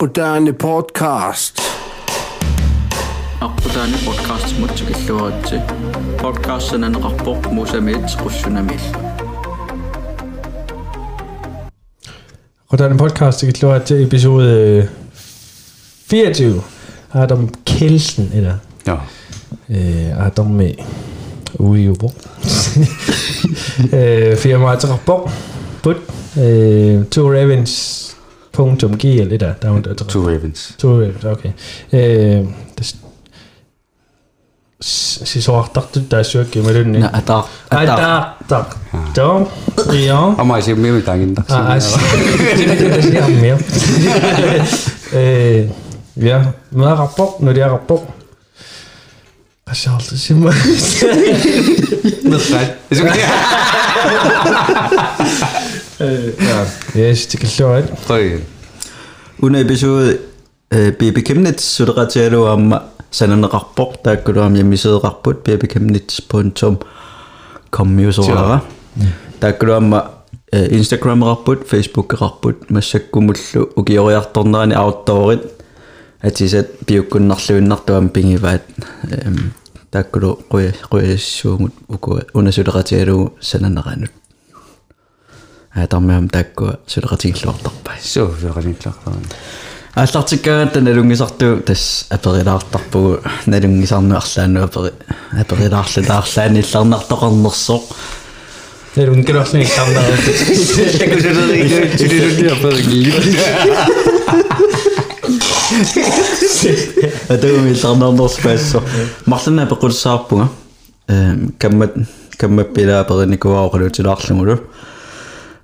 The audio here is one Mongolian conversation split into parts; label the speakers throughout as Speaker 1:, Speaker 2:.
Speaker 1: Moderne podcast.
Speaker 2: Arputaani podcast mutsikilluaratsi. Podcastsananaqarpoq musamiit qussunamil.
Speaker 3: Moderne podcast til episode 24. Adam Kelsen, eller
Speaker 4: Ja.
Speaker 3: øh, Adam med ude i Ubo. øh, firma til rapport. But, øh, to Ravens punktum G eller
Speaker 4: Two Ravens.
Speaker 3: Two Ravens, okay. Sie so auch dachte. Na, da.
Speaker 2: Da, da.
Speaker 3: Da. Da. Ah, das ist ja
Speaker 4: ja, mein Rapport, nur der
Speaker 3: Rapport. Das ist halt ايش تكلوعد طيب una episode Bebe Kemnitz sutteratsialu amma sananneqarpoq taakkulu am yammiseeqarput Bebe Kemnitz
Speaker 4: puntum commusorara
Speaker 3: taakkulu amma Instagram-erarput Facebook-erarput массаккумуллу укиориарторнерани
Speaker 4: аутторит
Speaker 2: атисат пиуккуннарлуиннартуам пингиваат тааккулу куя куяссуумут уку унасулератиалу сананеранут sananaqarpoq taakkuloam yamiseeqarput bbchemnitz.com yusorara taakkuloamma Instagram-qarput Facebook-qarput massakkumullu ukioriartornerani auttorit atisat piukkunnarluinnartuam pingivaat taakkulu quya quyassuumut uku unasuleqatialugu sananaqanut аатармиам тааккуа сулеқатигиллуартарпай
Speaker 4: So,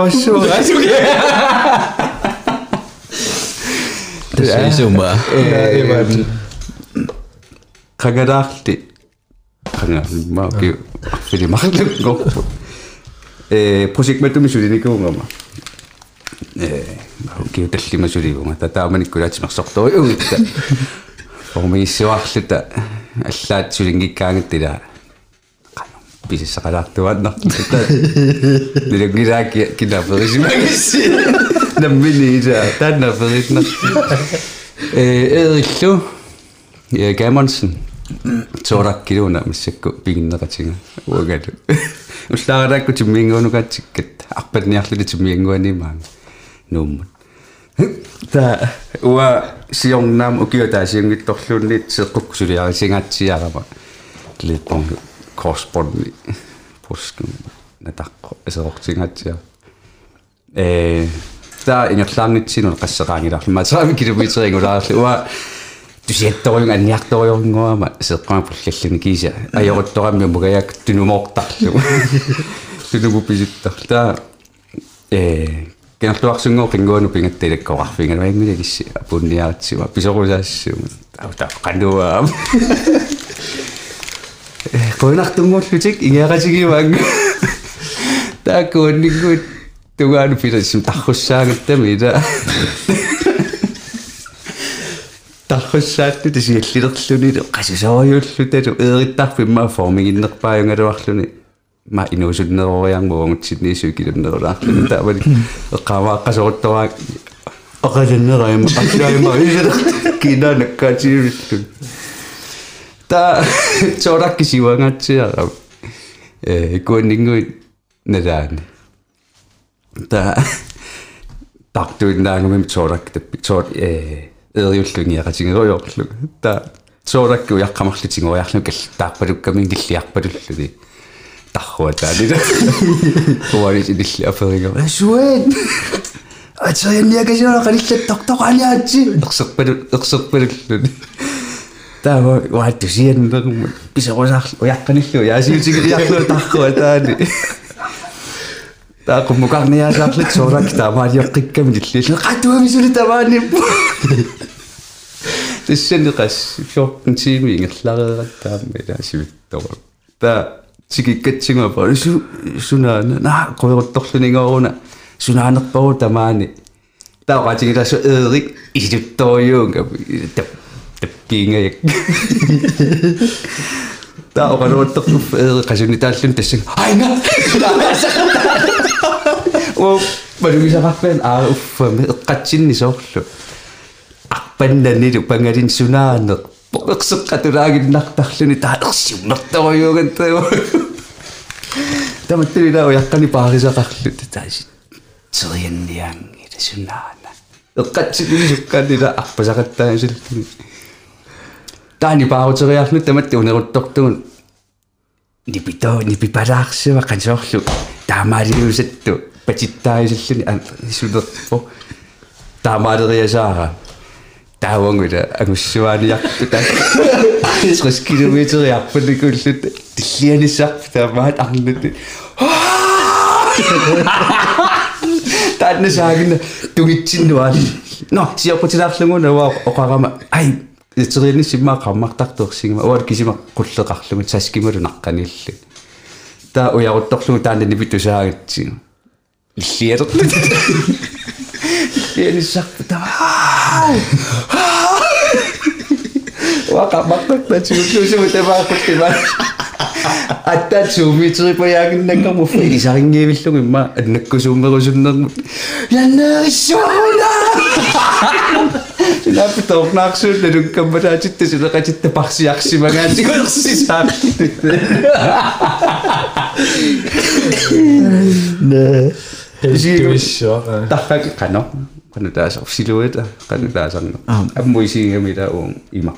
Speaker 3: også ikke sammen
Speaker 2: атагуми илларнернерспаассо марлана апеқулсаарпунга эм каммат каммат пила апериникуаоқалутилаарлугулу э апеққусиулле qivittum takunikuuin Sambingillersinartus maaju taavalikku ayo Saat
Speaker 4: Kakatandagi lagi. Ya, so. Maksud itu berapa?
Speaker 3: Tadi sih.
Speaker 4: bisa karakterat no. Kita tidak kira
Speaker 2: kita
Speaker 4: pergi magis demi nida tan da pergi no. Eh, eh, ya du Erik corak kiri udah mesti misikku pingin na ada kucing gua nukat ciket apa kaciket aku di akli gua ni mang. Numun ta wa siong nam ya ta itu sulit sekuk suriang singat apa, Lihat корспонни пускун натаққо асеқортингаатсиа э та ингерлаарнитсинун qassaqaangilарlu матаами километрингулаарлу уа тусиатторюнг анниарторюнгуама сеққама пуллаллуни киса аёрутторамми мугаяк тунумоортарлу тунуму писиттар та э кенартуарсунгоо қингуану пингаттилаккоқарфинга вангули кисси апунниаратсима писорусаассума аута қануаа э поинартунгууллутик ингеқатигиваанг тааккуаннингуут тугаану пилассим тарруссаагаттами ита тархуссаатту тисиаллилерлүни qasisoriullu eerittarpimma formingиннерпааюнгалуарлүни ма инуусуннерориармугунгутсинниису килуннерулаарлүни таавали эққавааққасоруттораак оқалиннераима қассаима исер кинанаккаатиуллу та чоракки сивангатсиара э куаннингуи надаани та тартуиннаангумим чорак таппи чор э эриуллуниақатингеруйорлу та сооракку яққамарлутингориарлу каллтаарпалуккамин киллиарпалуллуни тарруа таалила хуалис илилли аферига асуэн ацаянниакасиола қалиллаттортоқаниаатси ерсерпалу ерсерпалуллуни таава уатту сианнермут писерусаарлу уяққаниллу яасиутигилиарлу тарруа таали таақуммукарниаасаарлит соорак таамаалиоққикками тиллиилла qatuami suli tamaanippu тассанеқас 14 тими ингерлареераттаами илаасивиттора та тикиккатсима па су сунаана на қойрутторлунигоруна сунаанерпару тамаани таоqatigilaasu eerik isituttoriuunga tap tapkiingajak таоqaluuttorluff eeri qasunitaallun tassang ainga о малуисақарпаан аа уффами эққатсинни соорлу арпаннанилу пангалин сунаанеқ поқсеққатулаагиннартарлуни таалерсиуннэрторюугантаа таматтилила уяққани паарисақарлут тааси терианниаанги тасунаана эққатсилисуккаанила арпасақаттаасиллуни таани паарутериарлу таматта унеруттортугун нипито нипипалаарсива қансоорлу таамаалиусатту патиттаисаллуни сулерпо таамаалериасаара таавангула агуссуаниарту таа 50 километри арпаликуллут тиллианиссарпу таамаат арнут таанна саагина тугитсиннуаали но сиапутилаарлугуна уа оқарама ай итериани симмаа қаммартартуерсигима уа кисима қуллеқарлугу саскималу наққанилли таа уярутторлугу таанна нипитусаагатсига иллиалерлу иллианиссарпу таа уа қаммартартатсигуллусугу тамааққуттима атта сууми-терипаяагиннаккарму филисарингиивиллугу имма Laptop naksud de dun kambada chitte sila
Speaker 2: ka
Speaker 3: chitte
Speaker 4: paksi aksi mangaji ko aksi sakti. Ne. Isio. Tafak kano. Kano dasa siluet kano dasa. Ambo isi ngami da ong oh, ima.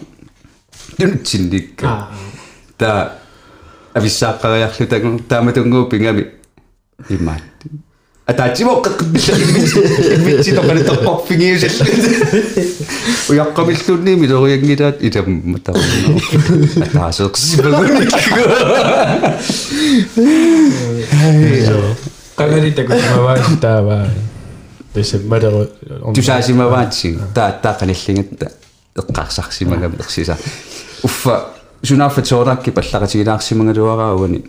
Speaker 4: Dun cindik. Ah. Ta abis sakaya kita tamatunggu pingami. Imat. тоққорфигиусаллу уяққамиллуунниими лориангилаат иламмата атаасеқсипагуникку
Speaker 3: Qangarita kumavaa taavaa. Tässä madero on.
Speaker 4: тусаасимаваатсиг таа таақаналлингатта эққарсарсимагам ерсиса уффа сунаффа тооракки паллақатигилаарсимагалуараагуни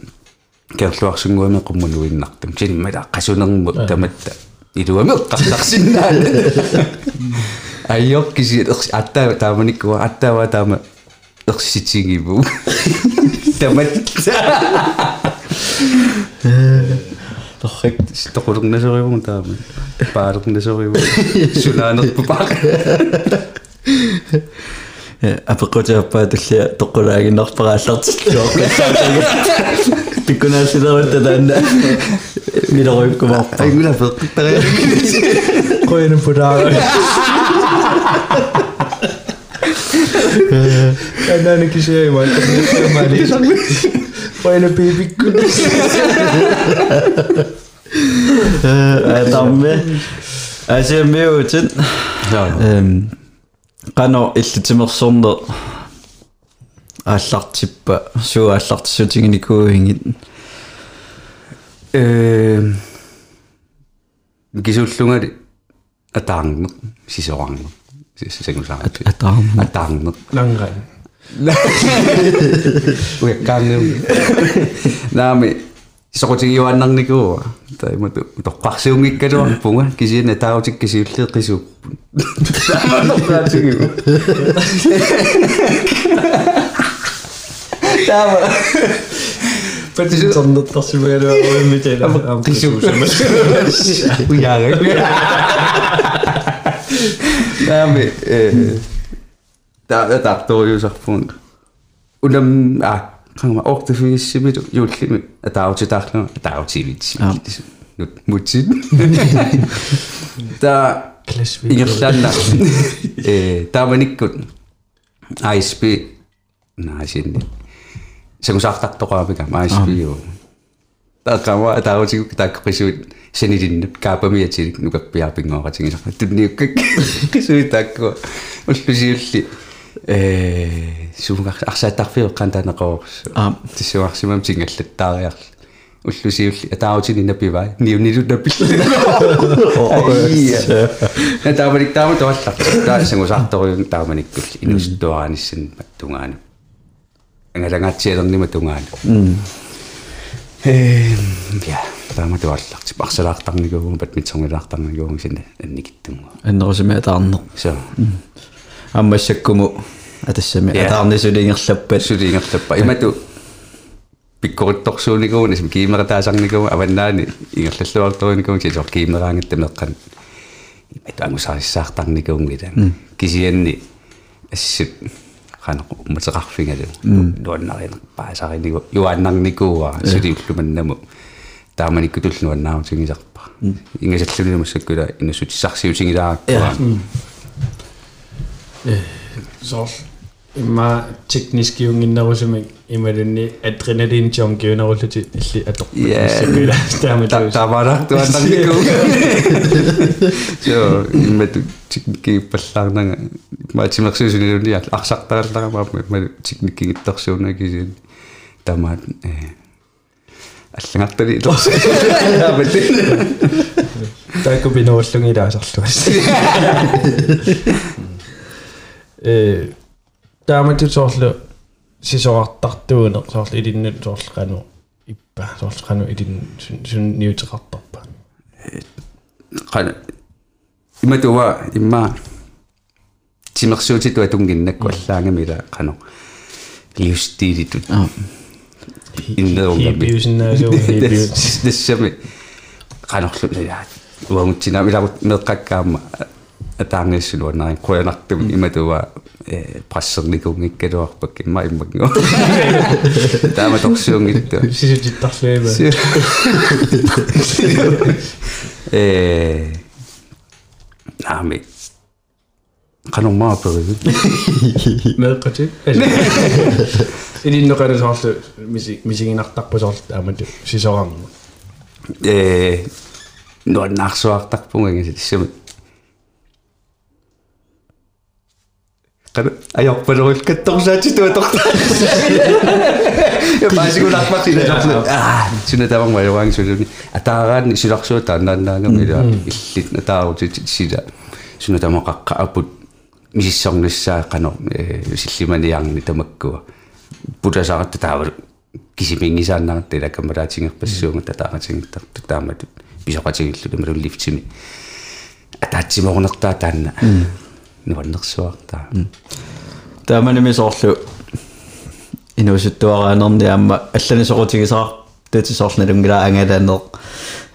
Speaker 4: керлуарсунгуами қуммануиннартум симмала қасунерму таматта илуами эққарсарсиннаала айоккиси ерси аттаа тааманиккуа аттаава таама ерситигиву таматта торрик тоқулернасоривун таама паалернасориву сунаанерпу паа
Speaker 2: апеккутиаппаа туллиа тоққулаагиннарпарааллартиллуоқ пиккунаасилерутта таанна милеруйуккумарпа
Speaker 4: айгула феққиттариа
Speaker 3: Qoinen pudaa. En ainakin se ei vaan, että mä olin Qoinen piipikku.
Speaker 2: тамме асиаммиутин эм qano иллутимерсорнер ааллартиппа суа ааллартиссутингиникууингит
Speaker 4: э гисуллунгали атаарнеқ сисоарнеқ сисагусаат
Speaker 2: атаарнеқ.
Speaker 4: атаарнеқ
Speaker 3: Langan.
Speaker 4: уяккаангем наами soqutigiuan narnikuwa taimatu toqqarsiungik kaluarpunga kisine taagutik kisiulli qisuuppun
Speaker 3: taamanertaatigiu taama Precis som det tas ju med och med till ambitioner. Och jag är Nej men eh där
Speaker 4: där då ju så fun. Och de ah қанга ортифиссимилу юуллими атаавутитаарлуга атаавутивит нут мутсит та ингерлаанна э тааманиккут ISP наасинни сагусаартартоqaamика ISP ю такама атаавутигук тааккрисуит санилиннут каапамиатилик нукаппиарпингооратигисарна тунниуккак кисуит таакку уллусиулли э суугар арсаатарфио кантанеқорс
Speaker 2: Аа.
Speaker 4: тиссуарсимам тингаллаттаариарл уллусиулли атааутини напивай ниунилу напил я тааманик таама тоаллар таа сангусаарторюун тааманиккул инустуарааниссин маттунгаана ангалангаатсиалернима тунгаана э я таама тоалларти парсалаартарникуугу бадмитсонгилаартарникуугу сина анникиттунгу
Speaker 2: аннерусими атаарнер
Speaker 4: so
Speaker 2: аммассаккуму атассами
Speaker 4: Ja.
Speaker 2: атаарнисулингерлаппат
Speaker 4: сулиингерлаппа имату пиккорутторсууникуун исм киимератаасарникуун аваннаани ингерллуарторуникуун сисор киимераангатта меққан имату ангусаариссаартарникуун гила кисианни ассут канеқу матеқарфингалу нуаннаринерпаасаринику юааннарникууа сулиуллуманнаму тааманикку туллуаннаавтингисарпа ингасаллунилумассаккула инусутиссарсиутингилаараккуа
Speaker 3: соор имма teknisk юнгиннерусумик ималунни адреналин жонгиунеруллути илли аторпассаккула тааматуус
Speaker 4: тавара туаннарнику jo иммату техники паллаарнага математиксуусунилуни арсартаралларама ма техникигитторсууна кисин тамаат э аллагартали илорс
Speaker 3: таакку пинеруллугилаасарлуас э таамату соорлу сисоартартуунер соорлу илиннут соорлу кану иппа. Соорлу кану илин сун ниутеқартарпа
Speaker 4: qana иматуа имма. Тимерсуутиту атунгиннакку аллаангамила qano liustилитут иннерунгами
Speaker 3: хибиусиннаасуу хибиус
Speaker 4: тассами qanorlu я уангутсина миларут меққаккаама атаангиссулуаннари куянартум иматуа э пассерникунгиккалуарпак имма иммаггу таама торсуунгитту
Speaker 3: сисутиттарлуима
Speaker 4: э наами канормаа период
Speaker 3: меэкъати илиннеқалу соорлу миси мисигинартарпу соорлу таамату сисораарну
Speaker 4: э нуаннаарсуартарпунга тассами кана аёрпалерул катторсаати туаторта я пасигуларпартина сорсу аа таван ваюаан сулуни атаараани суларсуута аннааннаангамила иллит атаарути сила суна тамақаққа апут мисиссорнissaа қано э силлиманиарни тамаккуа путасаратта таавал кисимингисааннарат тила камалаатингерпассуунга татааратингиттарту таамату писоқатигиллу тамалуллифтими атаатсиморнертаа таанна нуаннерсуартаа
Speaker 2: тааманими соорлу инусуттуараанерни аама аллани сорутигисаар тати соорлналунгила ангалаанер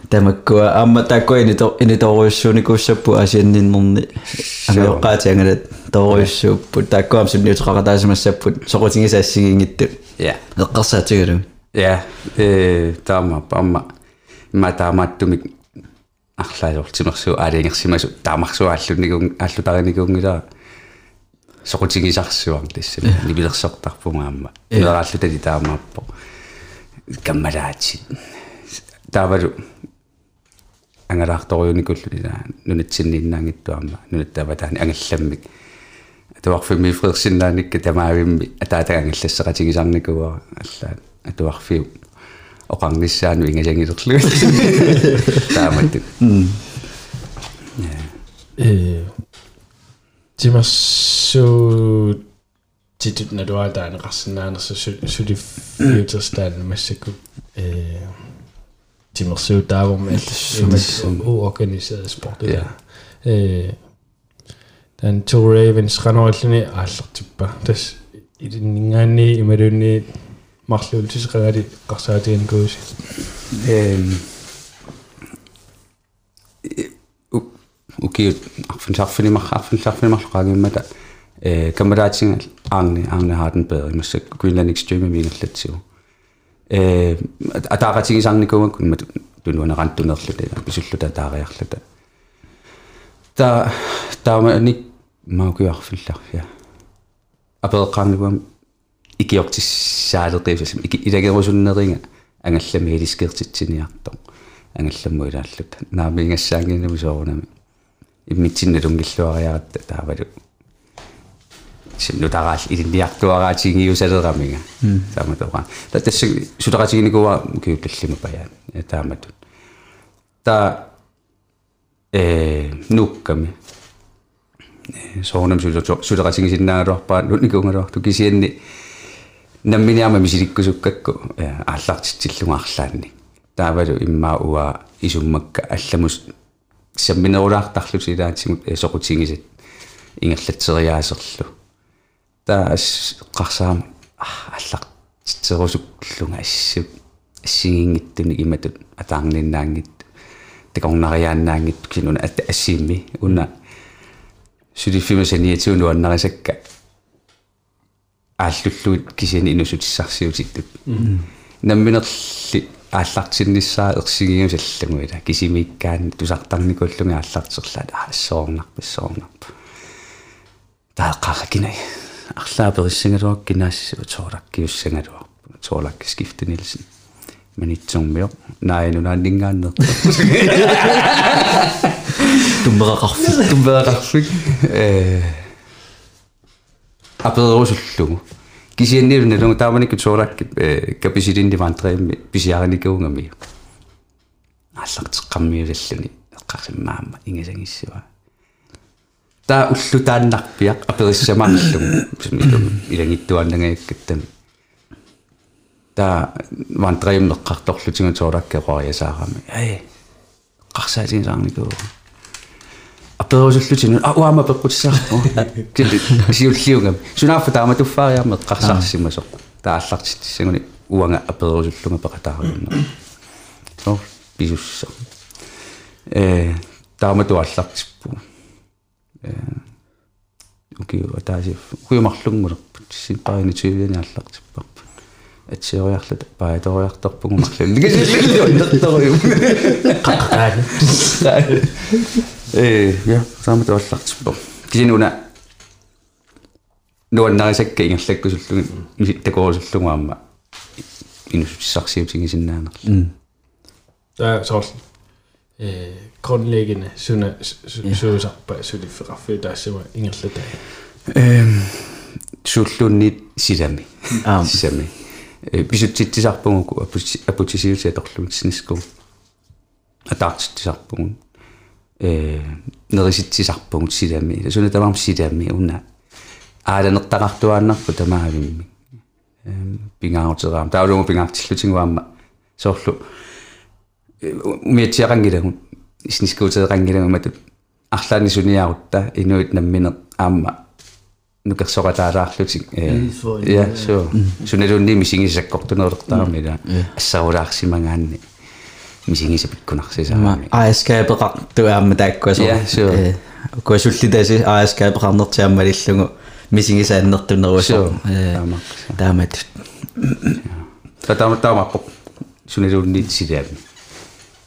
Speaker 2: тамаккуа. Аама таккуини то иниторуйуссууникууссаппу асианниннерни амиоққаати ангалат торуйуссууппут таккуам сунниутеқаратаасимассаппут сорутигисаассигингитту
Speaker 4: я
Speaker 2: эққарсаатигалу
Speaker 4: я э таама памма ма таамааттумик арлаажортимерсуу аалингерсимасу таамарсуу аллунникун аллутариникунгила сокутигисарсуар тассами нибилерсортарпунгаама илерааллутали таамааппо каммалаати таавалу ангалаарторюуникуллула нунатсиннииннаангиттуарма нунаттаватаани ангалламмик атуарфими фредерсиннааникка тамаавимми атаатагангаллассеқатигисарникуа аллаат атуарфиу оқарниссаану ингасангилерлуг тааматту
Speaker 3: э тимассу титут надуатаан қарсинаанерсу сули фьючерстаан массаку э тимассу таавум уорганисeret спорт
Speaker 4: Ja.
Speaker 3: э тан ту равенс канааллуни ааллартиппа тас илиннгаани ималуни марлуултисеқагаали қарсаатиан кууси
Speaker 4: эм окей арфин сарфинимар арфин сарфинимарлуqaagimмата э камераатингал аарни аарни хаатен бедер имассак Greenland Extreme мингерлатсиу э атааратигисарникугаккун мат тунуанерантунерлута писуллута таариарлута та тааманик маукиарфилларфиа апеэққарникуам икиортиссаалеқивсасам ики илагерусуннеринга ангаллами илискертитсиниартоқ ангалламму илааллута наамиингассаангиннами соорунами иммитсинналунгиллуариаратта таавалу. Нутараал илинниартуараатигиусалерамига тааматоqa та тасса сулератигиникуа киуллаллима паяан тааматут та э нукками. Соонам сулератигисиннаагалуарпаа нутникунгалуарту кисианни намминиарма мисиликкусуккакку ааллартитсиллунга арлаанни таавалу иммаа уа исуммакка алламус самминерулаартарлут илаатсигут соқутигисат ингерлатсериаасерлу таас қарсаам аллартитсерусукклунга ассук ассигингиттуни иматут атаарниннаангит такорнариааннаангит кинуна атта ассиимми уна сулиффимасаниатиуну аннарисакка ааллуллуит кисиани инусутиссарсиутиттут намминерли ааллартиннissaа ерсигиусаллагуила кисимиккаан тусартарникуллуги ааллартерлаат аассоорнар писсоорнарпа тааққаракинай арлаапериссангалуак кинаассу тоолаккиуссангалуарпу тоолакки скифтенилсин манитсормио наинунааннингааннер
Speaker 2: тумберақарфик
Speaker 4: тумберақарфик э аперерусуллугу кисианниулна лугу тааманикку тоолакки э каписилинни вантреимми писиараникуунгами ааллартеққармиулаллуни эққарсимаама ингасагиссуа таа уллу тааннарпиақ апериссамаарлугу илум илагиттуаннагаяккаттами таа вантреим неққарторлутингу тоолакки қориасаарами ай қарсаатигисаарникуу аперусуллутину а уама пеққутсаарпу кили сиуллиунгам сунааффа таама туффаариарме қарсаарсимасо тааллартиссагуни уанга аперусуллунга пеқатааруунна со писусса э таама туаллартиппу э окей атааси хуймарлунгулерпут сиппаrini тювиани аллартиппарпут атсиориарлут пааториарторпугу марлун нигасиллуиннерториум
Speaker 3: қаққаани
Speaker 4: э я таама туаллартиппо кисинуна нуаннарисакка ингерлаккусуллуги миситтакорусуллугаама инусутиссарсиутигисиннаанерла
Speaker 3: таа соорл э grundlæggende sunna suusarpa sulifferaffi taassama ingerlata
Speaker 4: эм суллуунниит силами
Speaker 2: Аа.
Speaker 4: силами э писутситсисарпугуку апутисиутиа торлугитсиниску атаартиттисарпугун э нериситсисарпугут силами суна таварм силами уна ааланертақартуааннарпу тамаагимми эм пингаартераам таулугу пингаартиллутингуаама соорлу. Умиатсиақангилагун снискуутеэқангилагун матут арлаани суниарутта инуит намминеқ аама нукерсоратаалаарлутик э я со суналуунни мисигисаккортунерлертаарми ила ассарулаарсимагаанни мисигиса пиккунарсисаами
Speaker 2: ааскаапеқар туаама тааккуасо
Speaker 4: Ja, sure.
Speaker 2: куасуллитаси ааскаапеқарнертиаммалиллугу мисигисааннертунеруусо
Speaker 4: Sure. Таамаққса.
Speaker 2: таамат
Speaker 4: татаама таамаппо суналуунни силаами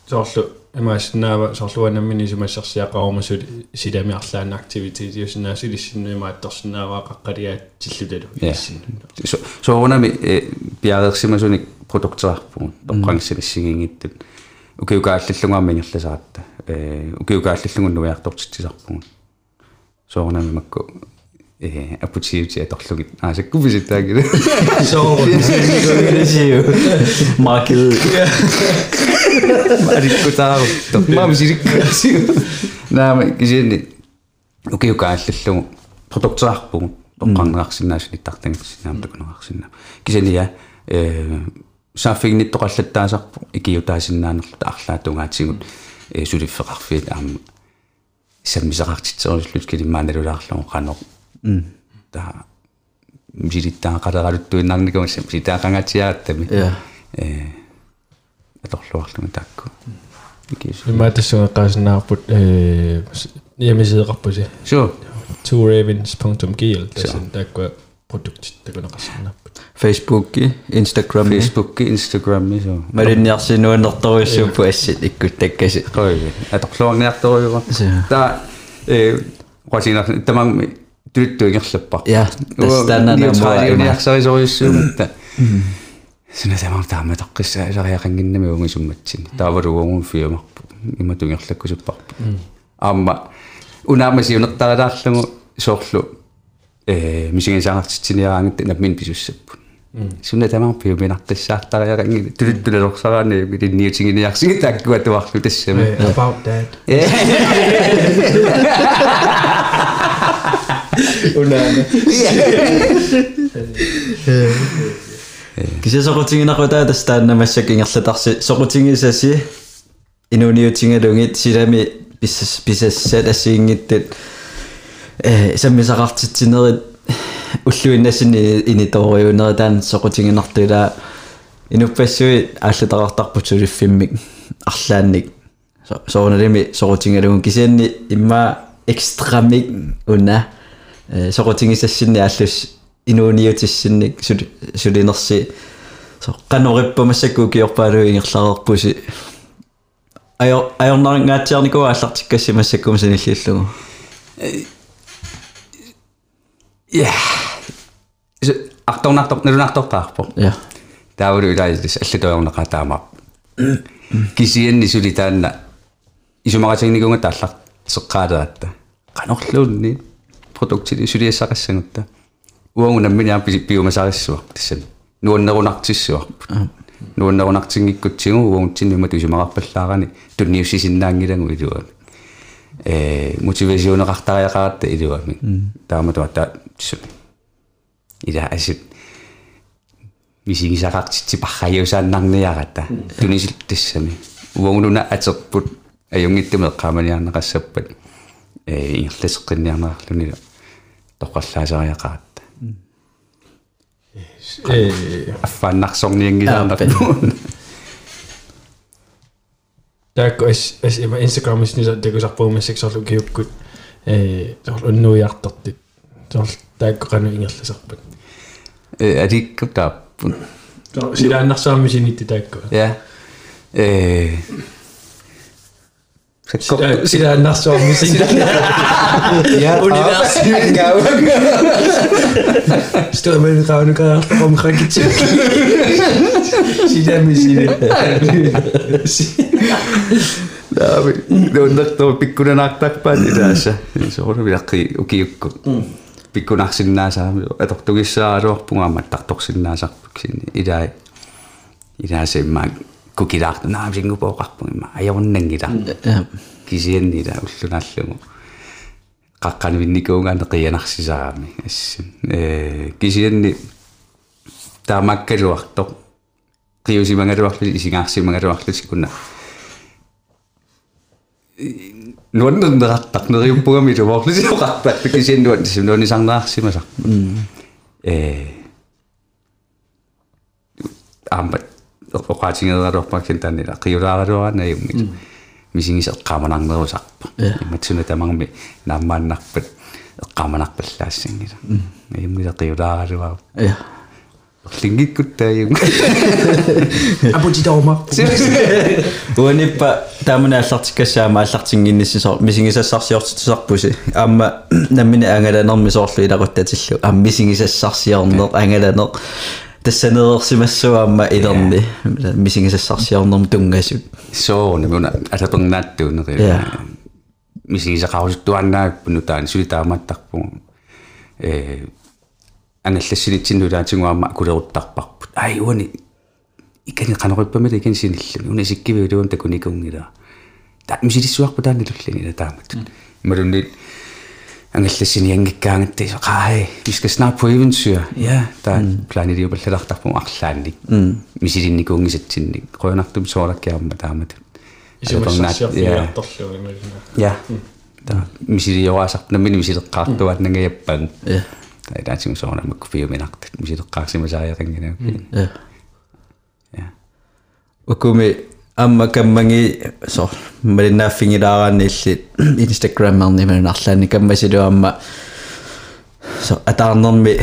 Speaker 3: соорлу имааснаава соорлуанаммини сумассарсиақарумасут силами активитет юснаасилиссиннуимаатторсинааваа қаққалиаат тиллуталу
Speaker 4: Ja.
Speaker 3: иссин
Speaker 4: соорунами пиареерсимасуник продуктерарпугут тоққангсилиссигингиттут укиукааллиллунгаама ингерласаратта э укиукааллиллугун нуяартортитсисарпугут соорунами макку э апутиути аторлугит аасаккуписиттаагила
Speaker 2: сиу маркет
Speaker 4: мариккутаарутто маами силиккасиу наама кисианни укиукааллиллугу продуктерарпугут тоққарнеарсинаасулиттартангерсинаама такунеарсинаа кисания э сааффигниттоқаллаттаасарпу икиутаасиннаанерлута арлаатунгаатсигут э сулиффеқарфиит аама саммисақартитсерусуллут килиммааналулаарлугу қанеқ та мисилиттаақалералуттуиннарникума ситаақангатсиааттами
Speaker 2: Ja.
Speaker 4: э. Аторлуарлугу таакку икис
Speaker 3: имаатассугеққаасинаарпут э ямисеэқарпуси
Speaker 4: су
Speaker 3: tworavens.gl тасин тааккуа продуктит такунеқарсинаарпут
Speaker 2: фейсбукки инстаграм
Speaker 4: фейсбук инстаграм су
Speaker 2: малинниарсинуаннерторуйссууппу ассит иккут таккаси
Speaker 4: қой аторлуарниарторуйура
Speaker 2: Су.
Speaker 4: та э қасинар тамам туиттуигерлаппар
Speaker 2: Ja, tässä tänään on mua enää.
Speaker 4: униарсарисориуссууматта сина тамам таама тоққиссаа сариақангиннами унгисумматсин таавалугуун фиумарпу има тунгерлаккусуппарпу аама унаама сиунертаралаарлугу соорлу э мисигисаартитсиниараангит напмин писуссаппут суна тамаа пиуминартиссаартариаранги тулуттулалорсараани милинниутингиниарсиги тааккуа туарлу тассами
Speaker 3: about that унаана
Speaker 2: кися сокутингинақутаа тастаанна массак ингерлатарси сокутингисаси инуниутингалугит силами писсас писсассат ассиингиттат э Саммисақартитсинерит уллуиннасини иниториунери таан сокутингинартула инуппассуи ааллатақартарпут сулиффиммик арлаанник соорналими сокутингалугун кисианни имма экстрамик уна э сокутингисассинни ааллус инууниутиссинник сулинерси со канориппамассакку киорпаалу ингерлаарерпуси аё аёрнарангаатсиарникуа аллартиккассимассаккум саниллиуллугу
Speaker 4: я арторнартор налунартортаарпо
Speaker 2: я
Speaker 4: таавалу илаалис аллатуйорнеқаа таамаа кисианни сули таанна исумаратигникунга тааллар сеққаалератта канорлуунни продуктили сулиассақассагутта уангу намминиа пиумасариссуар тассан нуаннерунартиссуарпут нуаннерунартингиккутсигу уангутсиннума тусумақарпаллаарани тунниуссисиннаангилагу илуами э мотивасионеқартариақаратта илуами тааматуа та ила асит мисигисақартитси парраюсааннарниарата тунисил тассами уангунуна атерпут аюнгиттумеққаманиарнеқассаппат э ингерласеққинниарнерлуни тоққаллаасариақаат
Speaker 3: э
Speaker 4: D'accord,
Speaker 3: Instagram is niet dat ik zag voor mensen, dus ik zag ook heel goed. Eh,
Speaker 4: een nieuwjaar
Speaker 3: dat dit. Daar
Speaker 4: kan ik Engels
Speaker 3: zeggen. Ja,
Speaker 4: die
Speaker 3: komt daar. Daar niet. Ja. Ze daar naar samen. Ja, universum. Stel me. Waarom ga ik het zeggen? Sig
Speaker 4: Daavi nuunnertoo pikkunanaartarpaat ilaassa soorlu vilaqi ukiukku pikkunarsinnaasaaami atortugissaaluarpungaammat tartorsinnaasarpuk sinni ilaa ilaase imma kukilaartu naam singupoqarpun imma ajornangila kisianni ila ullunaallugu qaqqanuinnikuungaane qianarsisaami assin ee kisianni taamakkaluartoq qiusimangaluarlu isingaarsimangaluarlu sikuna nuannerneqartaq neriuppugami luvorlusiuqartaq kisiannuat nuanisarnaarsimasar ee аамбат оқаатингералуарпаксин таанила қиулааралуаана юммит мисингис эққаманарнерусарпа иматсуна тамарми нааммааннарпат эққаманарпаллаассангила юммила қиулааралуаа
Speaker 2: я
Speaker 4: Лингиккуттааюм
Speaker 3: Абути дома.
Speaker 2: уаниппа таамана аллартиккассаама аллартингинниссисор мисигисассарсиортитусарпуси аама наммина ангаланерми соорлу илақуттатиллу аам мисигисассарсиорнер ангаланер тассанерерсимассуаама илерни мисигисассарсиорнерм тунгасут
Speaker 4: соорна муна атапернааттуунери
Speaker 2: Ja.
Speaker 4: мисигисақарусуттуаннааппуну таани сулитааматтарпу э ангаллассилитсиннулаатингуамма кулеруттарпарпут ай уани икани канериппамила икани синиллами уна сиккивиулуун такуникунгила та мисилиссуарпу таанилуллани таамат малунни ангаллассини ангиккаангатти қай vi skal snart på eventyr ja der planeri баллалартарпу арлаанник мисилинникуунгисатсинник қойнартум соолаккиарма таамат
Speaker 3: Исумассарсиорфиарторлуи
Speaker 4: Ja. Der misilijoasaq namini misileqqaartuat nangayappan.
Speaker 2: Ja.
Speaker 4: Tai taatsim soona makku fiuminaqtat misileqqaarsimasaayaqangina.
Speaker 2: я
Speaker 4: Ja.
Speaker 2: ukumi amma kammangi so малинааффигилаарааннииллит инстаграммерни манарлаани каммасилуамма so атаарнерми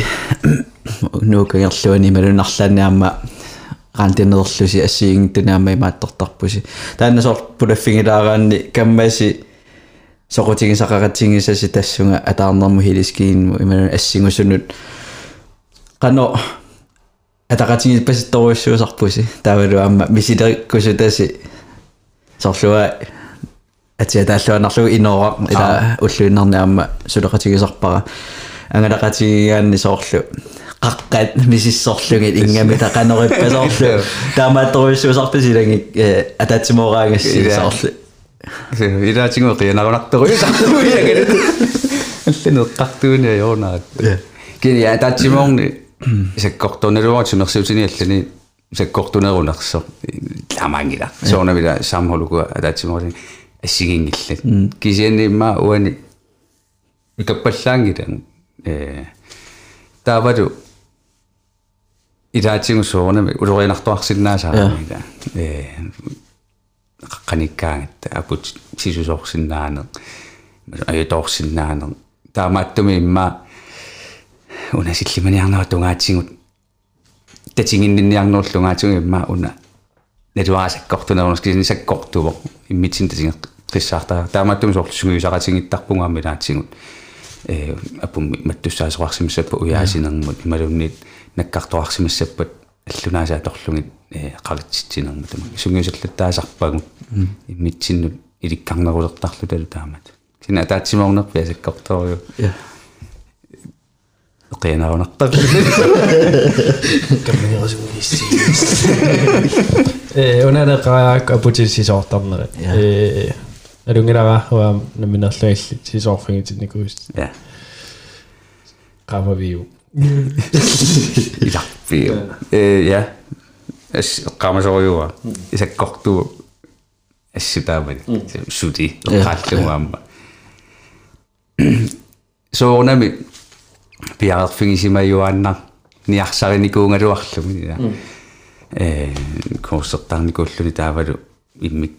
Speaker 2: нуукагерлуани малунарлааниамма рантинерерлуси ассиингтунаама имааттортарпуси таанна сор пулаффигилаараанни каммаси соқутигисақаратсигисаси тассунга атаарнерму хилискиинму ималун ассигусунут qano атақатиги паситторуссуусарпуси таавалуамма мисилериккусутаси сорлуа атиа тааллуанарлугу иноора ила уллуиннарниамма сулеқатигисарпара ангалaqatigigaanni соорлу qaqqat misissorlugit ingami taqanerippasoorlu taamaattoruissuusarpasilangi ataatsimooraangassi sooрлу
Speaker 4: qianarunartoru sartuiagat алланеэ qартууни аёрнаат кини атаатсимоорни саккортунелуарт сумерсуутини аллани саккортунерунерсо ламаангила соорнавила саамхолугуа атаатсимоорни ассигингиллат кисианнимма уани икаппаллаангила э таавалу илаатсигу соорнами улориинартуарсиннаасаарамида э qanikkaangit aput sisusorsinnaane ajutorsinnaane таамааттуми имма унасиллиманиарнера тунгааtsинgut татингиннинниарнерлунгаатуги имма уна натуаасаккортунерунас кисини саккортуво. Иммитсин татинге qissaartaa таамааттуми соорлусугуисаратингиттарпунгаамми наатсигут э апум маттуссаасоқарсимассаппа уяасинермут ималунниит наккартоарсимассаппат аллунаасаа торлугит э қалитситсинермут тама сунгиусерлаттаасарпагут иммитсиннут иликкарнерулертарлу талу таамат сина таатсимаорнерпи асаккорториу
Speaker 2: я
Speaker 4: qeenarunartar
Speaker 3: каммиерасугисси э унанаqa апутиссисоортарнери э алунгилара наминерлуилли сисоорфигитинникуус
Speaker 4: ja
Speaker 3: qamavиу
Speaker 4: ilarpiu э ja as qamasoriua isakkortu assutaamani suti qaallungaamma soornami piarerfingisimayuannar niarsarinikuungaluarlumi э курсертарникууллуни таавалу. Иммик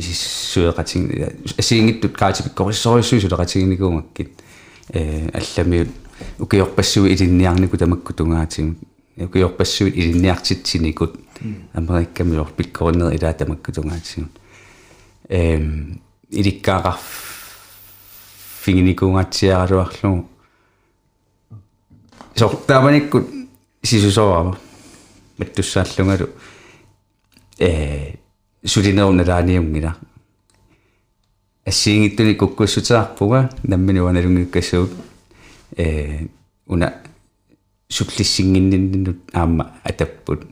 Speaker 4: сисsueqating асиингиттут каатипиккорissoriussui сулеqatigинникуунгаккит э алламиут укиорпассуи илинниарнику тамакку тунгаатигу укиорпассуи илинниартитсиникут америккамиор пиккориннер илаа тамакку тунгаатигу эм иликкаақар фигиникуунгатсиаралуарлугу сортааманиккут сисусоава маттуссааллунгалу э сулинерунналааниунгила ассиингиттуни куккуссутаарпуга намминуаналунгиккассуут э уна суллиссингинниннут аама атаппут.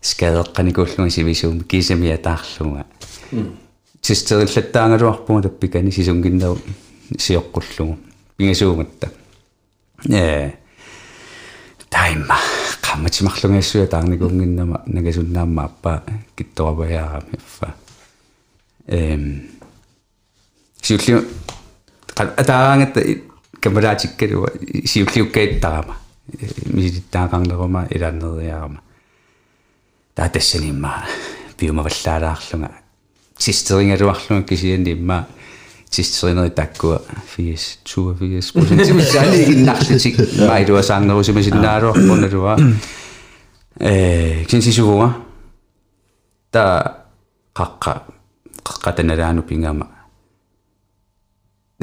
Speaker 4: Скадеққаникууллунга сивисуум кисамиа таарлунга систериллаттаангалуарпуга таппикани сисунгиннеру сиоққуллугу пингасууматта э тайма qammatsimaqlungiassua taarnikuunginnama nagasunnaamma appa kittorapаяарами фа эм сиуллиу атаагаангатта камалаатиккалуа сиуллиуккаиттарама мисилиттаақарнерума илааннериарама таа тассанимма пиумаваллаалаарлунга систерингалуарлунга кисианнимма систеринери таккуа 80 82 procent симисаани иннарлутик майдуа саангерусимасиннаалуарпуналуа э кинсисугуа та қаққа қаққатаналаану пингама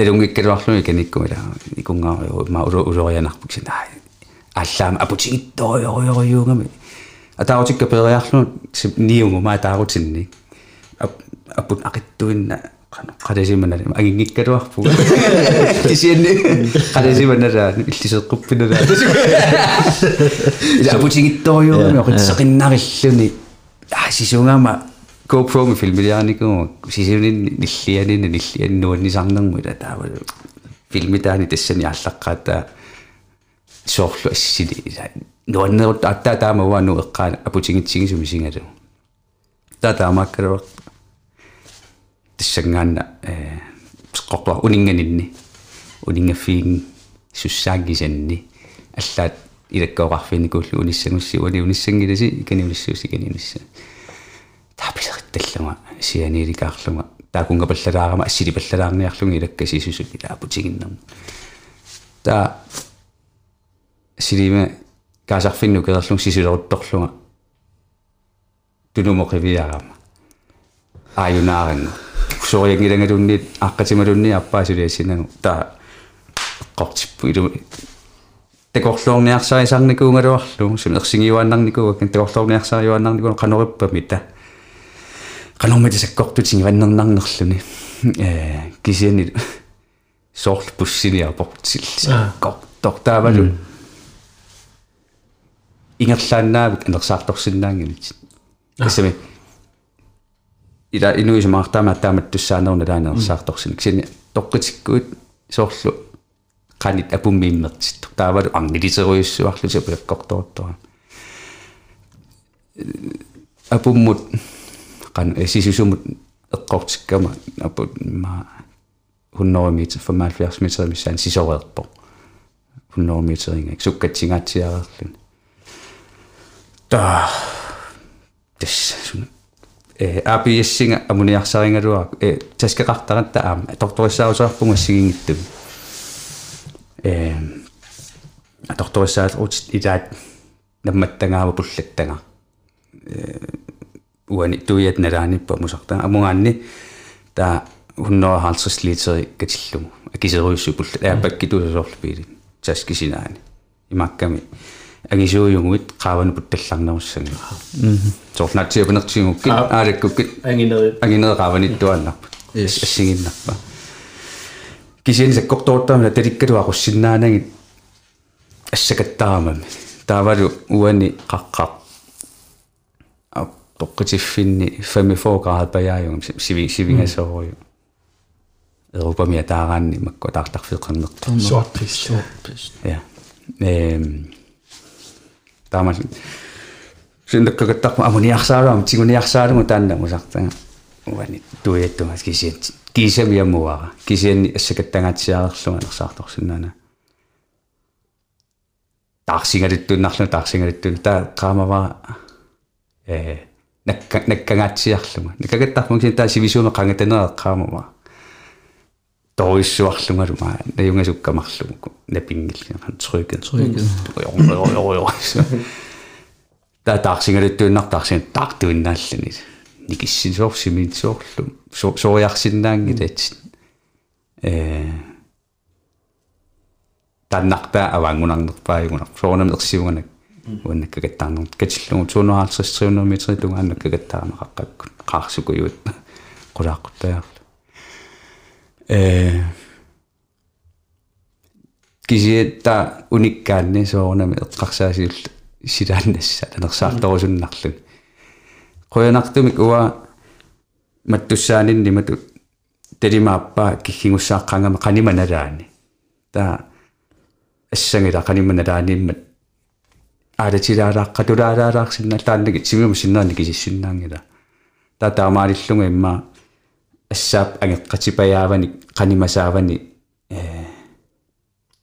Speaker 4: нелунгиккалуарлуми каниккумила икунгаариу ма улорианарпуксин аа аллаама апутигитториориориунгами атаарутикка периарлу ниунгу ма таарутинни аппут ақиттуинна qadasimanali agingikkaluarpu kisianni qadasimanala illiseqquppinala ila aputingittoriuumi oqitseqinnarilluni сисунгаама GoPro ми филмилиарникуу сисунин ниллианин ниллианнуаннисарнерму ила таавал филмитаани тассани аллаққаата соорлу ассили нуаннерут аттаа таамауану эққаана апутингитсигисуми сингалу таа таамааккалуа тассангаанна э скоқла унинганинни унингаффиин суссаагисанни аллаат илаккоқарфиникууллу униссагусси уни униссангиласи иканиулиссууси иканиунисса тааписеритталлума сианииликаарлума таакунга паллалаарама ассили паллалаарниарлуги илаккасисусут илаапутигиннерму та силима каасарфинну кедерлун сисулерутторлунга тунумоқивиарама аюнаарангу сориангиlanгалунниит аққатималунни аппаасулиассинагу таа қортиппу илу такорлуорниарсарисарникуунгалуарлу сумерсигиуаннарникуугаккан такорлуорниарсариуаннарникуу қанориппами та qanормати саккортутинги ваннернарнерлүни э кисиани соорлу пуссилиарпортил саккор тортаавалу ингерлааннаавит анерсаарторсиннаангилит кисами ила инуисмаартаама таамат туссаанерна лаанерсаарторсин кисини тоққитиккуут соорлу qanit apummiimmertit taavalu angiliteruissuarlu sapulakkortoortora apummut qan sisusumut eqqortikkama aput ma 100 meter 75 meter missaan sisoreerpo 100 meter inga sukkatsigaatiarerlun ta tes э APS-синга амуниарсарингалуа э таскеқартарат таама торториссаусаарпунга сигингитту э торториссаат ут илаат намматтангаава пуллаттага э уани туиат налааниппа мусарта амугаанни та 150 литери катиллугу акисеруиссу пулла аапакки тусасоорлу пиили таскисинаани имакками агисууюгуит qaavanu puttallарнеруссага соорнатсиапанертигукки аалаккуккит
Speaker 3: ангинери
Speaker 4: агинеэ qaavaniттуаннарпа ассигиннарпа кисиани саккортооттаамна таликкалу aquссиннаанагит ассакаттарамами таавалу уани қаққақ тоққитиффинни 54 град паяаюм сиви сивингасоориу Европамия таагаанни макку таартарфеқарнерту
Speaker 3: сорпис
Speaker 4: ja. Эм таамал синдаккагаттарма амуниарсаараам тигуниарсааламу таанна мусартага уани туиаттумас кисиан кисамиаммуара кисианни ассакаттагаатсиарерлуга нерсаарторсинаана таарсингалиттуннарлу таарсингалиттун таа qaamava э накка наккагаатсиарлуга наккагаттарму кисиан таа сивисууме qangatanera qaamava ториссуарлунгалума наюнгасуккамарлугу напингилган трyggen
Speaker 2: Tryggen.
Speaker 4: та таарсингалуттууннар таарсин таартуиннааллани никиссисоор симитсоорлу сориарсиннаангилат э таннарпаа авангунарнерпаагунар соорнам ерсиуганак уаннаккагаттаарнер катиллугу 250 300 метри тунгааннаккагаттаарнеқаққаккут қаарсукуйуут қулааққуттаарлу э кисиетта униккаанни соорнами эққарсаасиулла силааннасса танерсаарторусуннарлун қоянартумик уа маттуссаанинни мату талимааппаа киггингуссааққангама қаниманалаани та ассангила қаниманалааниммат аалатилаалааққатулаалаалаарсинна тааннаги симиум синнаани кисиссиннаангила та таамаалиллунга имма ассаап ангеққатипаяавани қанимасаавани э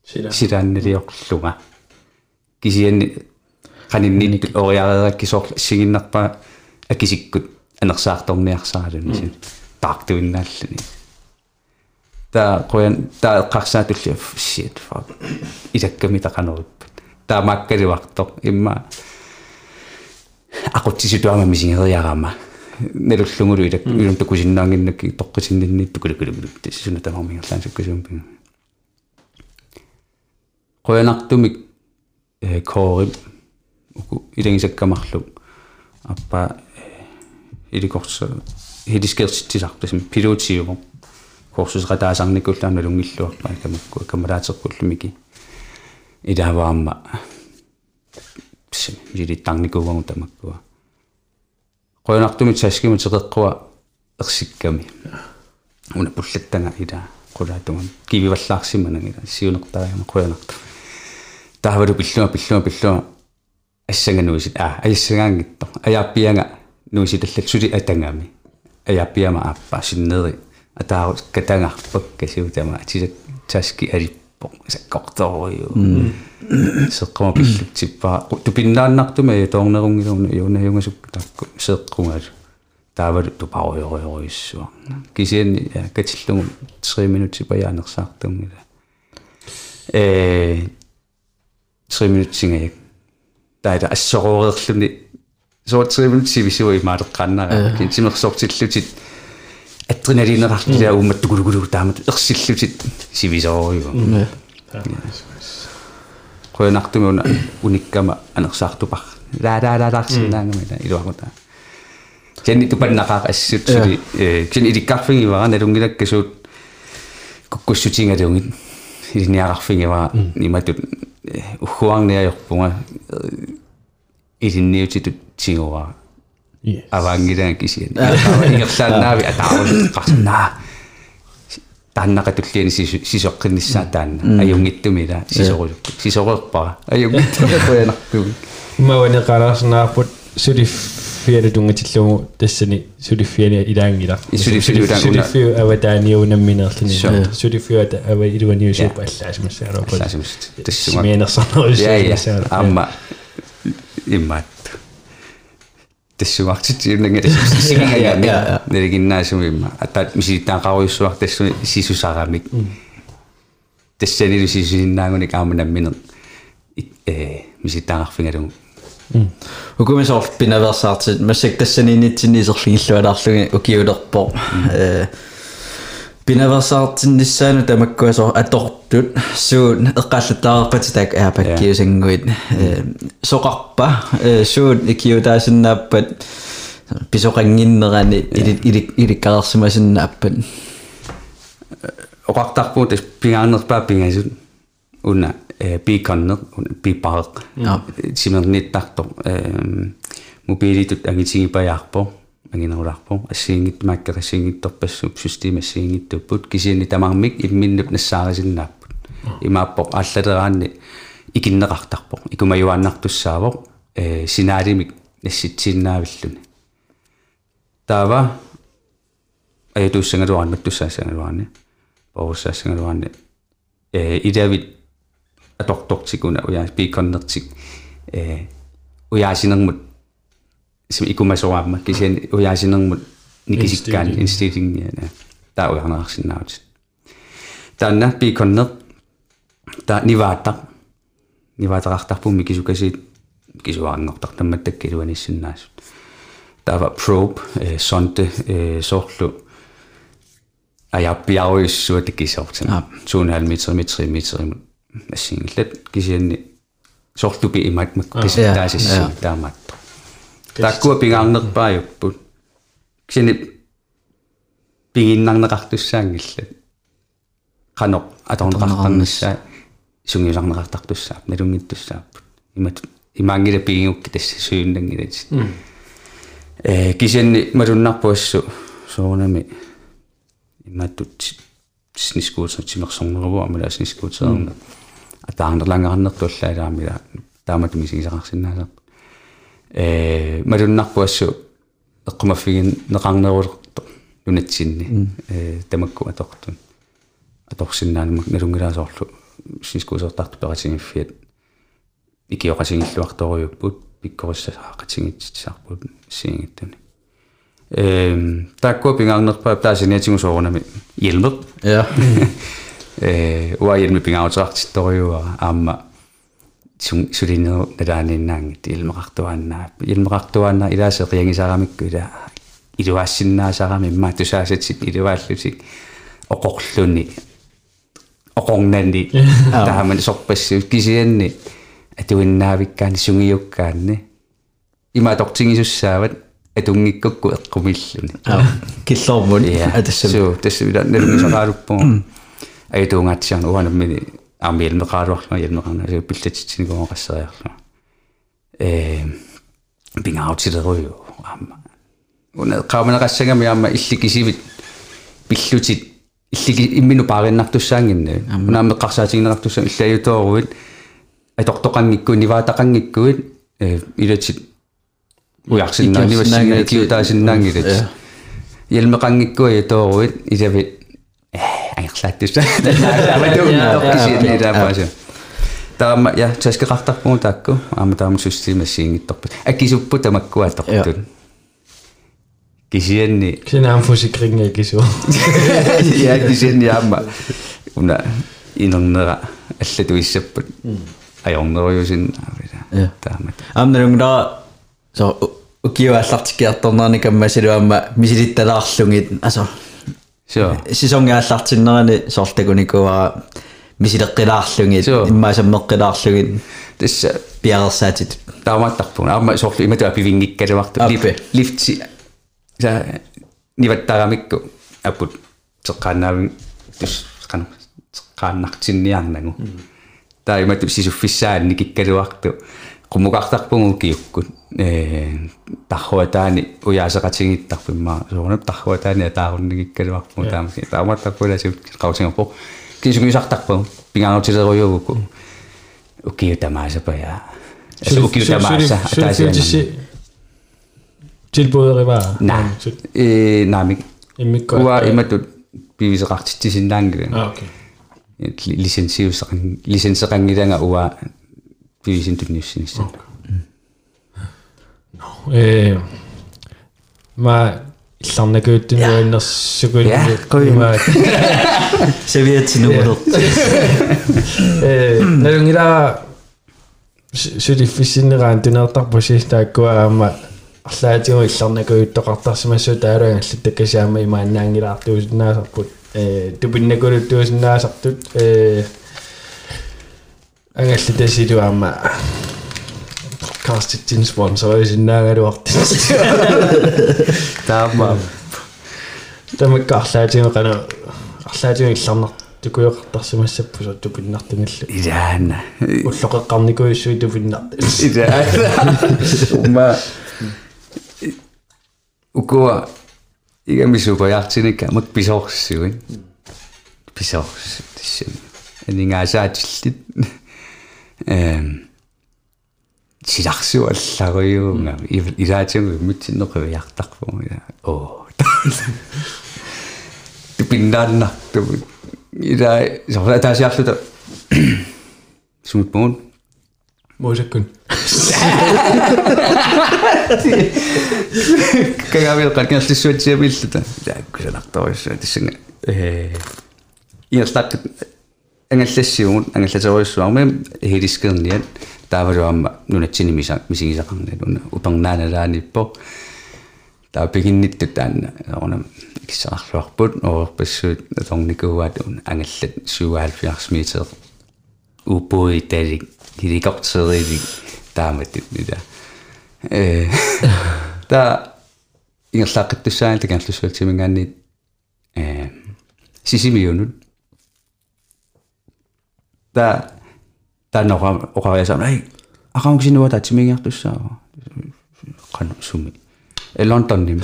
Speaker 3: сила
Speaker 4: силаанналиорлуга кисианни qaninnit oriareerakkisorla siginnarpa akisikkut анерсаарторниарсааралуни син таартуиннааллани та qoyan та эққарсаатулли shit fuck. Илакками тақанеруппат таамааккаливарто имма aquttisituama misingeriarama налуллугулу илак илум такусиннаангиннакки тоққисинниннитту кулукулукулук тассуна тамармингерлаансуккасуумпига qoyanartumik э коорим уку илангисаккамарлу аппа иликорса хилискертитсартасим пилотиумо корсусратаасарникуллаана лунгиллуарпа камакку камалаатерпуллумики илааваама сим жилиттарникуугаму тамаккуа qoyanartumit saskima teqeqqua ersikkami una pullattanga ila qulaatuman kivivallaarsиманагила сиунертариама qoyanartu таавалу пиллума пиллума пиллума ассангануисит аа аиссагаангитто аjaappianga нуиситаллат сули атангами аjaappiама ааппа синнери атаару катангарпак касиутама атисак таски алиппо саккорториу сеққама пиллутсиппаа тупиннааннартума тоорнерунгилуна юунаюнгасук такку сеққунгалу таавалу тупаориориориссуа кисианни катиллугу 3 минути паяанерсаартунгила э 3 минутсингаяк таида ассороориерлүни соо 3 минути висуи маалеққаннара кинсимерсортиллутит адреналинерарлилаа умматтукулукулу таамат ерсиллутит сивисоориу qoyanartumuuna unikкама анерсаартупар лаалаалаалаарсинаангамила илуакута кенни тупаннақаа ассут сули э кин иликкарфингивара налунгилаккасуут куккуссутингалунгит илниарарфигива иматут ухуарниаёрпунга илинниутитут тигуа
Speaker 3: Yes.
Speaker 4: аваангилаа кисиан ингерлаанаави атаарун qarnaa тааннакатуллиани сисоққиннссаа таанна аюнгиттумила сисорулукку сисорерпара аюнгиттумианартуги
Speaker 3: Маване қараарснаарпут сулиффиалу тунгатиллугу тассани сулиффиани илаангила
Speaker 4: Сулиффиалу илаангуна.
Speaker 3: сулиффиу аватааниунамминерлани
Speaker 4: Sure.
Speaker 3: сулиффиу ата ава илуаниусуупа аллаасмассаарапа
Speaker 4: Аллаасмассаарапа. Тассума. я амма иммат тассуартитиуннага
Speaker 2: Ja, ja, ja.
Speaker 4: нэригиннаасумимма атаат миситтаақаруйуссуар тассуни сисусарамик тассанилу сисусиннаагуник ааманамминер э миситтаақарфингалугу
Speaker 2: Ukumi pinaversaartit massак тассанинитсинисерлигиллуалаарлуги укиулерпо э пinaversaartinnissaanu тамаккуасо атортут суун эққаллутаарпати так аапаккиусангуит э соқарпа э суун икиутаасиннааппат писоқангиннерани или или иликкарерсимасиннааппат
Speaker 4: оқартарпуу тас пингаанерпаа пингасут уна э биконнер уна бипареq
Speaker 2: Ja.
Speaker 4: симерниттартор э мобилитут ангитигипаяарпо ангинеруларпо ассиингит мааккерассиингитторпассуп система ассиингиттуппут кисиани тамармик имминнуп нассаарисиннааппут. Имааппо аллалераанни икиннеқартарпо. Икумаюааннартуссаавоқ э синаалимик насситсиннаавиллуни таава ajatuussangaluarni mattussaasangaluarni porussaasangaluarni э идавит атортортикуна уяас пиконнертик э уяасинермут сим икумасораамма кисиан уяасинермут никисиккаани инститингиана таа уярнаарсиннаавут таанна пиконнер та ниваатта ниваатақартарпумми кисукасиит кисуаарнертар тамматтак килуаниссиннаасут таава probe э сонте э соорлу ajappiaruissuat kisortana 2,5 meter meter meter ассингиллат кисианни сортупи имаатмакку киситтаасисси таамаатто таккуа пингаарнерпааюппут кисини пигиннарнеқартуссаангиллат қано аторнеқартарнissaа сунгиларнеқартартуссаап налунгиттуссааппут имат имаангила пигингукки тасса сүйннангилат э кисианни малуннарпуассу соонами имматтут снискуутер тимерсорнеруву амала снискуутерна атаарнерлангараннертуллаалаамила таамат мисигисақарсинаасаа э малуннарпуассу эққумаффигин неқарнерулерто нунатсинни э тамакку атортун аторсиннаанамак налунгилаасоорлу снискуутертарту ператингиффиат икиоқасингиллуарторуйуппут пиккориссаақатингитсисаарпут сиингиттуни. Эм такко пингарнерпаа таасиниатигусоорунами илмер
Speaker 2: ja
Speaker 4: э уаилми пингаутерартитторюа аама сун сулинер налааниннаангит илмеқартуааннаа илмеқартуааннаа илаасеқиангисарамикку ила илуаассиннаасарами имма тусаасатсит илуааллутик оқорлуни оқорнанни тааман сорпассу кисианни атуиннаавиккаани сунгиуккаанни има тортингисуссаават атунгиккукку эққумиллуни
Speaker 2: ja killormun atassam
Speaker 4: суу тассуила налунгисақаалуппу аятуунгаатсиарна уанаммини арми илмеқаалуарлуа илмеқарна пиллатитсинигоо qasseriarlu э пингаутилеруйу аама уна qaameneqassagami аама илликисивит пиллутит иллики иммину паариннартуссаангинна унааме қарсаатигнеқартусса иллаюторуит атортоқангикку ниваатақангиккуит э илатит уярсиннаани вассингаа киутаасиннаангилат ялмеқангиккуа яторуит илавит ангерлааттуса аматууннаақкисиилаапааса таама я таскеқартарпугу таакку аама таама сустимассиингитторпут аккисуппу тамаккуатортун кисианни
Speaker 3: кисинаам фусикринга кису
Speaker 4: я кисианни аама уна инернера аллатуиссаппут ajornerujusin
Speaker 2: Ja.
Speaker 4: таамат
Speaker 2: амналунгла со укиуааллартикиарторнерни каммасилуамма мисилитталаарлугит асо
Speaker 4: соо
Speaker 2: сисонгиааллартиннерани соорлтакуникуара мисилеққилаарлугит
Speaker 4: Sure.
Speaker 2: иммаасаммеққилаарлугит
Speaker 4: тасса
Speaker 2: пиарерсаатит
Speaker 4: таамааттарпуна аама соорлу иматуа пивингиккалуарту
Speaker 2: Аппе.
Speaker 4: лифти са ниваттарамикку аппут теққаанаавин тус қана qaannartinniarnagu taa imatu sisuffissaanni kikkaluartu qumuqartarpungu kiukkut э тархуатаани уяасеқатингиттарпиммаа соорнап тархуатаани атааруннигиккалуарпу таамси тааматтарпуласут qausingappo кисугисартарпу пингаанутилеруйугуку укиу тамаасапая асу укиу тамааса атаасиана
Speaker 3: tilbuderiva
Speaker 4: на э намик
Speaker 3: иммикко
Speaker 4: уа иматут пивисеқартитсисиннаангилу
Speaker 3: а окей
Speaker 4: лиценсиусеқан лиценсеқангиланга уа пивисин тунниуссинисса
Speaker 3: э ма илларнакуuттимуиннерсукун
Speaker 4: Ja, kui-
Speaker 3: ма
Speaker 2: Servietsinummer.
Speaker 3: э налунгила сулиффисиннераан тунеэртарпуси тааккуа аама арлаатигу илларнакуиттоқартарсимассуу таалуангалли таккасаама имааннаангилаартуусиннаасарпут э тупиннакулуттуусиннаасартут э ангалли тасилу аама. Каститин спонсорисиннаагалуарти
Speaker 4: таама.
Speaker 3: Тамаккаарлаатигу қана арлаатигу илларнар тукуйоқартарсимассаппу со тупиннартунгаллу
Speaker 4: идаана
Speaker 3: уллоқеққарникуиссуи тупиннарт
Speaker 4: идаана ума укуа игамисупаяртиника мак писоорсуин писоорс тиссам энингаасаатиллит эм силарсу аллагуйуунга илаатингу митсиннеқивиартарпу оо тупиннааннарту ила сорла таасиарлута сумпун
Speaker 3: муусаккун
Speaker 4: кагавил канкерлиссуатсиамиллута тааккусанарториссуа тиссанга э иерстак Ангаллассиугут ангаллатериуссуарми хилискерниат таавалуамма нунатсини миса мисигисақарнат уна упернааналааниппо таапигиннитту таанна орна киссаарлуарпут оорпассуут аторникууаат уна ангаллат 77 метр убой талик хиликортерилик тааматут нида э та ингерлааққиттуссаан такаарлуссуалтимингаанни э сисимиунут та таннера оқариасаама ай акаунксинуа татсимингиартуссаава қана суми э лондонним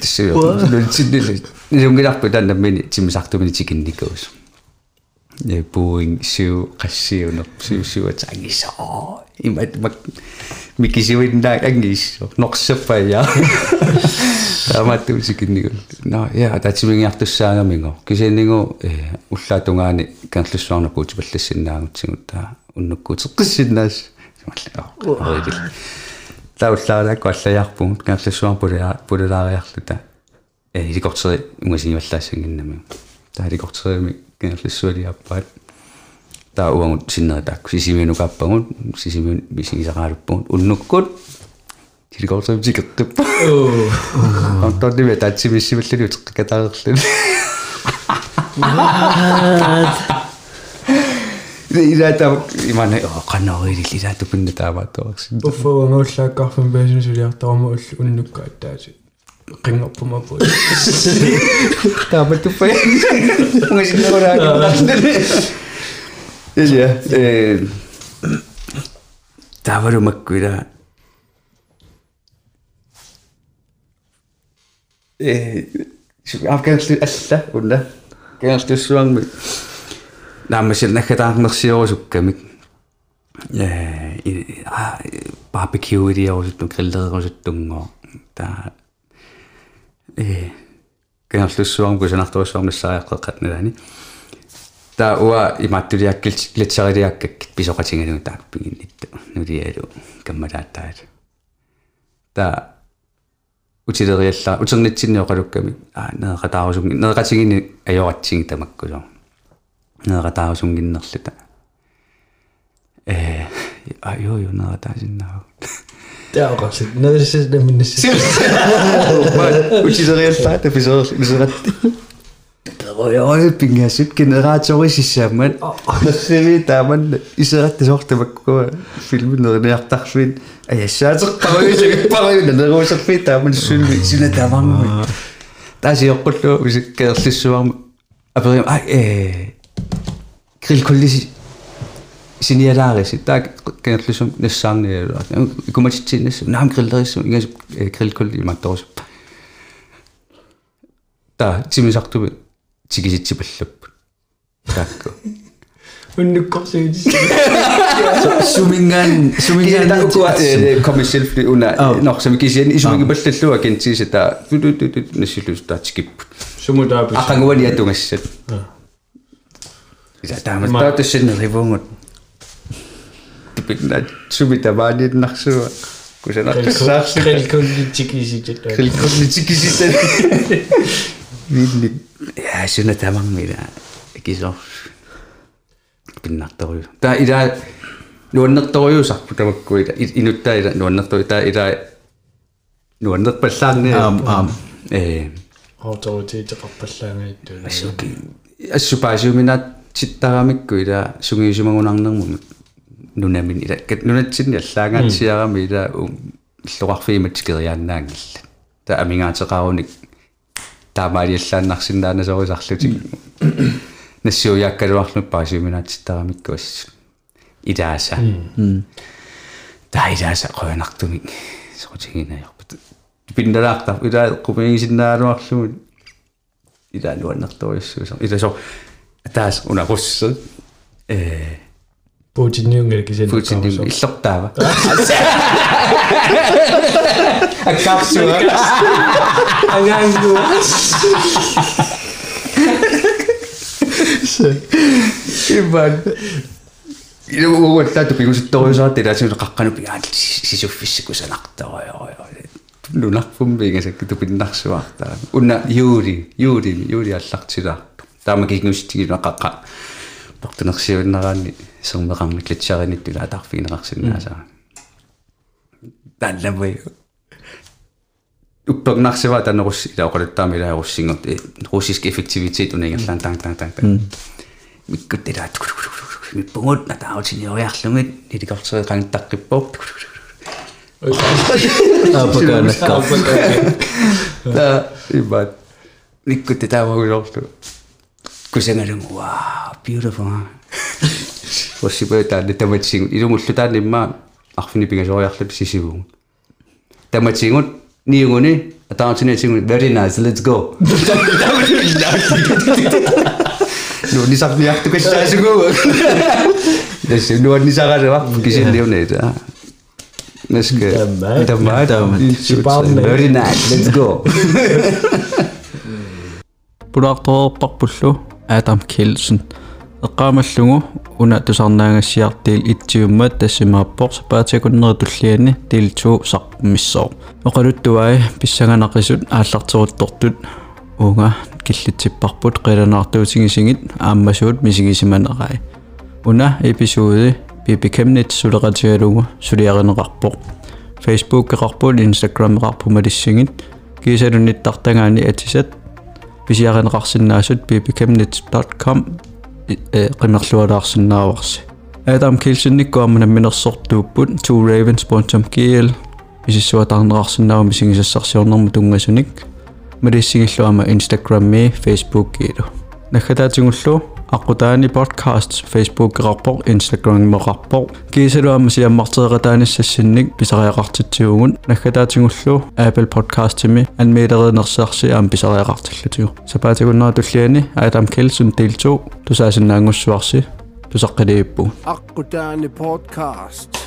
Speaker 4: тиссиу лутсиннили нунгиларпу таннаммини тимисартумини тикинникуус э буинг сиу qassiunер сиу сиуатаангисоо имат мак микисиуиннаа ангиссо норсаппая тааматту сикиннику на я татсимингиартуссаагаминго кисинингу э уллаатунгаани канлуссуарна пуутипаллассиннаагутсигутта уннуккуутеққиссиннаас самалла оридил тауллаалаакку аллаярпугут канлуссуар пулаа пулаариарлута э иликортери унгасигиваллаассангиннами тааликортерими канлуссуалиаппаат таа уангут синнеритаакку сисимиунукааппагут сисимиун мисигисақаалуппугут уннуккут тиликортерим тикертуппа антонниме татсимиссималлани утеққатаарерлуни илаата имане канаорили илаата пинна таамааттораксин
Speaker 3: уффуангууллааккарфам баасинсулиартарма улл уннукка аттааси qinngorpuma Iya.
Speaker 4: Eh, Tavaru Makwira. Eh, afgangslid alla unda. Ganske suang mit. Nej, men selv nækker der nok sig også gamik. barbecue i det også nogle grillede også dunger. Der eh ganske suang, hvis jeg nok også om det sager godt kan det таа уа иматтулиаккил глитсарилиаккак писоқатингалугу тааппигиннитту нулиалу каммалааттаат таа утилериалла утернитсинниоқалукками аа неэқатаарусунги неэқатигини ajоратсинги тамаккусо неэқатаарусунгиннерлута э аю ю неэқатаасиннаа
Speaker 3: таақарсит нэрсис наминнис
Speaker 4: утилериаллаа таписоо мисератти Ой, пингасут генераторисиссаамат нерсиви тааман исератта сортамаккуа филми нерниартарфин аяссаатеққаруисаг паруина нерусерфи тааман сулми сина таамарми таасиоққуллу усиккеерлиссуарми аперим а э grillkolli sinialaaris taa kennerlusum nassaarnialua ikumatitsinnas naam grillerissu ingas grillkolli mattorus та тимисартуми тигиситсипаллаппут таакку
Speaker 3: уннуккорсугис
Speaker 2: сумингаан
Speaker 4: сумингаан такуа коммерциал фли уна
Speaker 2: Oh.
Speaker 4: норсами кисиан исумигипаллаллуа кентиса та нассилус таатикиппут
Speaker 3: сумутаапус
Speaker 4: ақангуани атунгассат иса таама
Speaker 3: Ма-
Speaker 4: таатассинне ривунгут типинна сумита мааниннарсуа кусанартассаарси
Speaker 3: крилкуллитикиситат
Speaker 4: крилкуллитикиситат винни я сюна тамангмила кисор пиннарторю та ила нуаннерторюусарпу тамаккуила инуттаила нуаннерторю та ила нуаннерпаллаарни
Speaker 2: аам аам
Speaker 4: э.
Speaker 3: Авторитетеқарпаллаангаиттуна
Speaker 4: асуки ассупаасиуминаат ситтарамикку ила сугиусимагунарнэрму нунамин ила кат нунатсинни аллаагаатсиарами ила иллоқарфиимат кериааннаангилла та амингаатеқаруник таамаалиаллааннарсинаана сорисарлутик нассиуяаккалуарлу паасиуминаат ситтарамикку ас идааса. Та идааса qoyanartumik сорутигинаярпут пинналаартар ила кумигисиннаалуарлугут ila nuannartoriussuusar ila so taas una russe э.
Speaker 3: Путинниунгала кисин
Speaker 4: Putin иллортаава
Speaker 3: аккапсуа агаангу
Speaker 4: иван ила угуаллаату пигуситторюсаат илаасуна қаққану пигаал сисуффиссикусанартариорио нунарфум бигасакку тупиннарсуартаа уна юули юули юули аллартилаарту таама кигнустигила қаққа портунерсиуннераани сэрмеқармик литсаринит тула атарфигинеқарсинаасаа таллавай уппагнарсива танерус ила оқалуттаами ила руссингот руссиск эффективитет унингерлаан таан таан таан миккут ила миппугут натаутиниориарлугит иликортери қангиттаққиппоп
Speaker 2: аапакаанаккаа
Speaker 4: та ибат миккут таавагулорлу кусангалугу вау beautiful. Possible таматсигут илумуллутаанимма арфини пигасориарлут сисигуу таматсигут 니용원이 당신의 지금 very nice, let's go. no, ni sagt mir, du kannst
Speaker 3: das
Speaker 4: go.
Speaker 2: Das
Speaker 3: ist
Speaker 4: nur nicht sagen, was gesehen Leo nicht. Das ist mit
Speaker 3: der ma ta
Speaker 4: very nice let's go.
Speaker 2: Budak to pakpullu Adam Kelsen. Эққаамаллугу уна тусарнаагассиартиил итсиуммат тассимааппор сапаатикуннери туллиани тилтуу сарпмиссоо оқалуттуай писсаганақисут ааллартеруттортут уунга киллитсиппарпут қиланаартуутигисигит ааммасуут мисигисиманерай уна эпизоди пипикемнит сулеқатигалугу сулиаринеқарпоқ Facebook эқарпул Instagram эқарпу малиссигит кисалунниттартагаани атисат писиаринеқарсинаасут ppcamnet.com э qimmerlualаарsinnaavарси Adam Kilsinnikku амманамминерсортууппут tworavens.gl писиссуатарнеқарсинаавами сигисассарсиорнэрму тунгасуник малиссигиллуама Instagram-ми Facebook-гилу нахатаатингуллу аққутаани podcasts Facebook эқарпоқ Instagram меқарпоқ кисалуама сиаммартеэқатааниссассинник писариақартитсиугун нахатаатингуллу Apple Podcast-ими анмеилеринерсаарси аам писариақартиллутигу сапаатигуннера туллиани Adam Kelsen del 2 тусаасиннаангуссуарси тусаққилииппу
Speaker 1: Akkutani Podcast.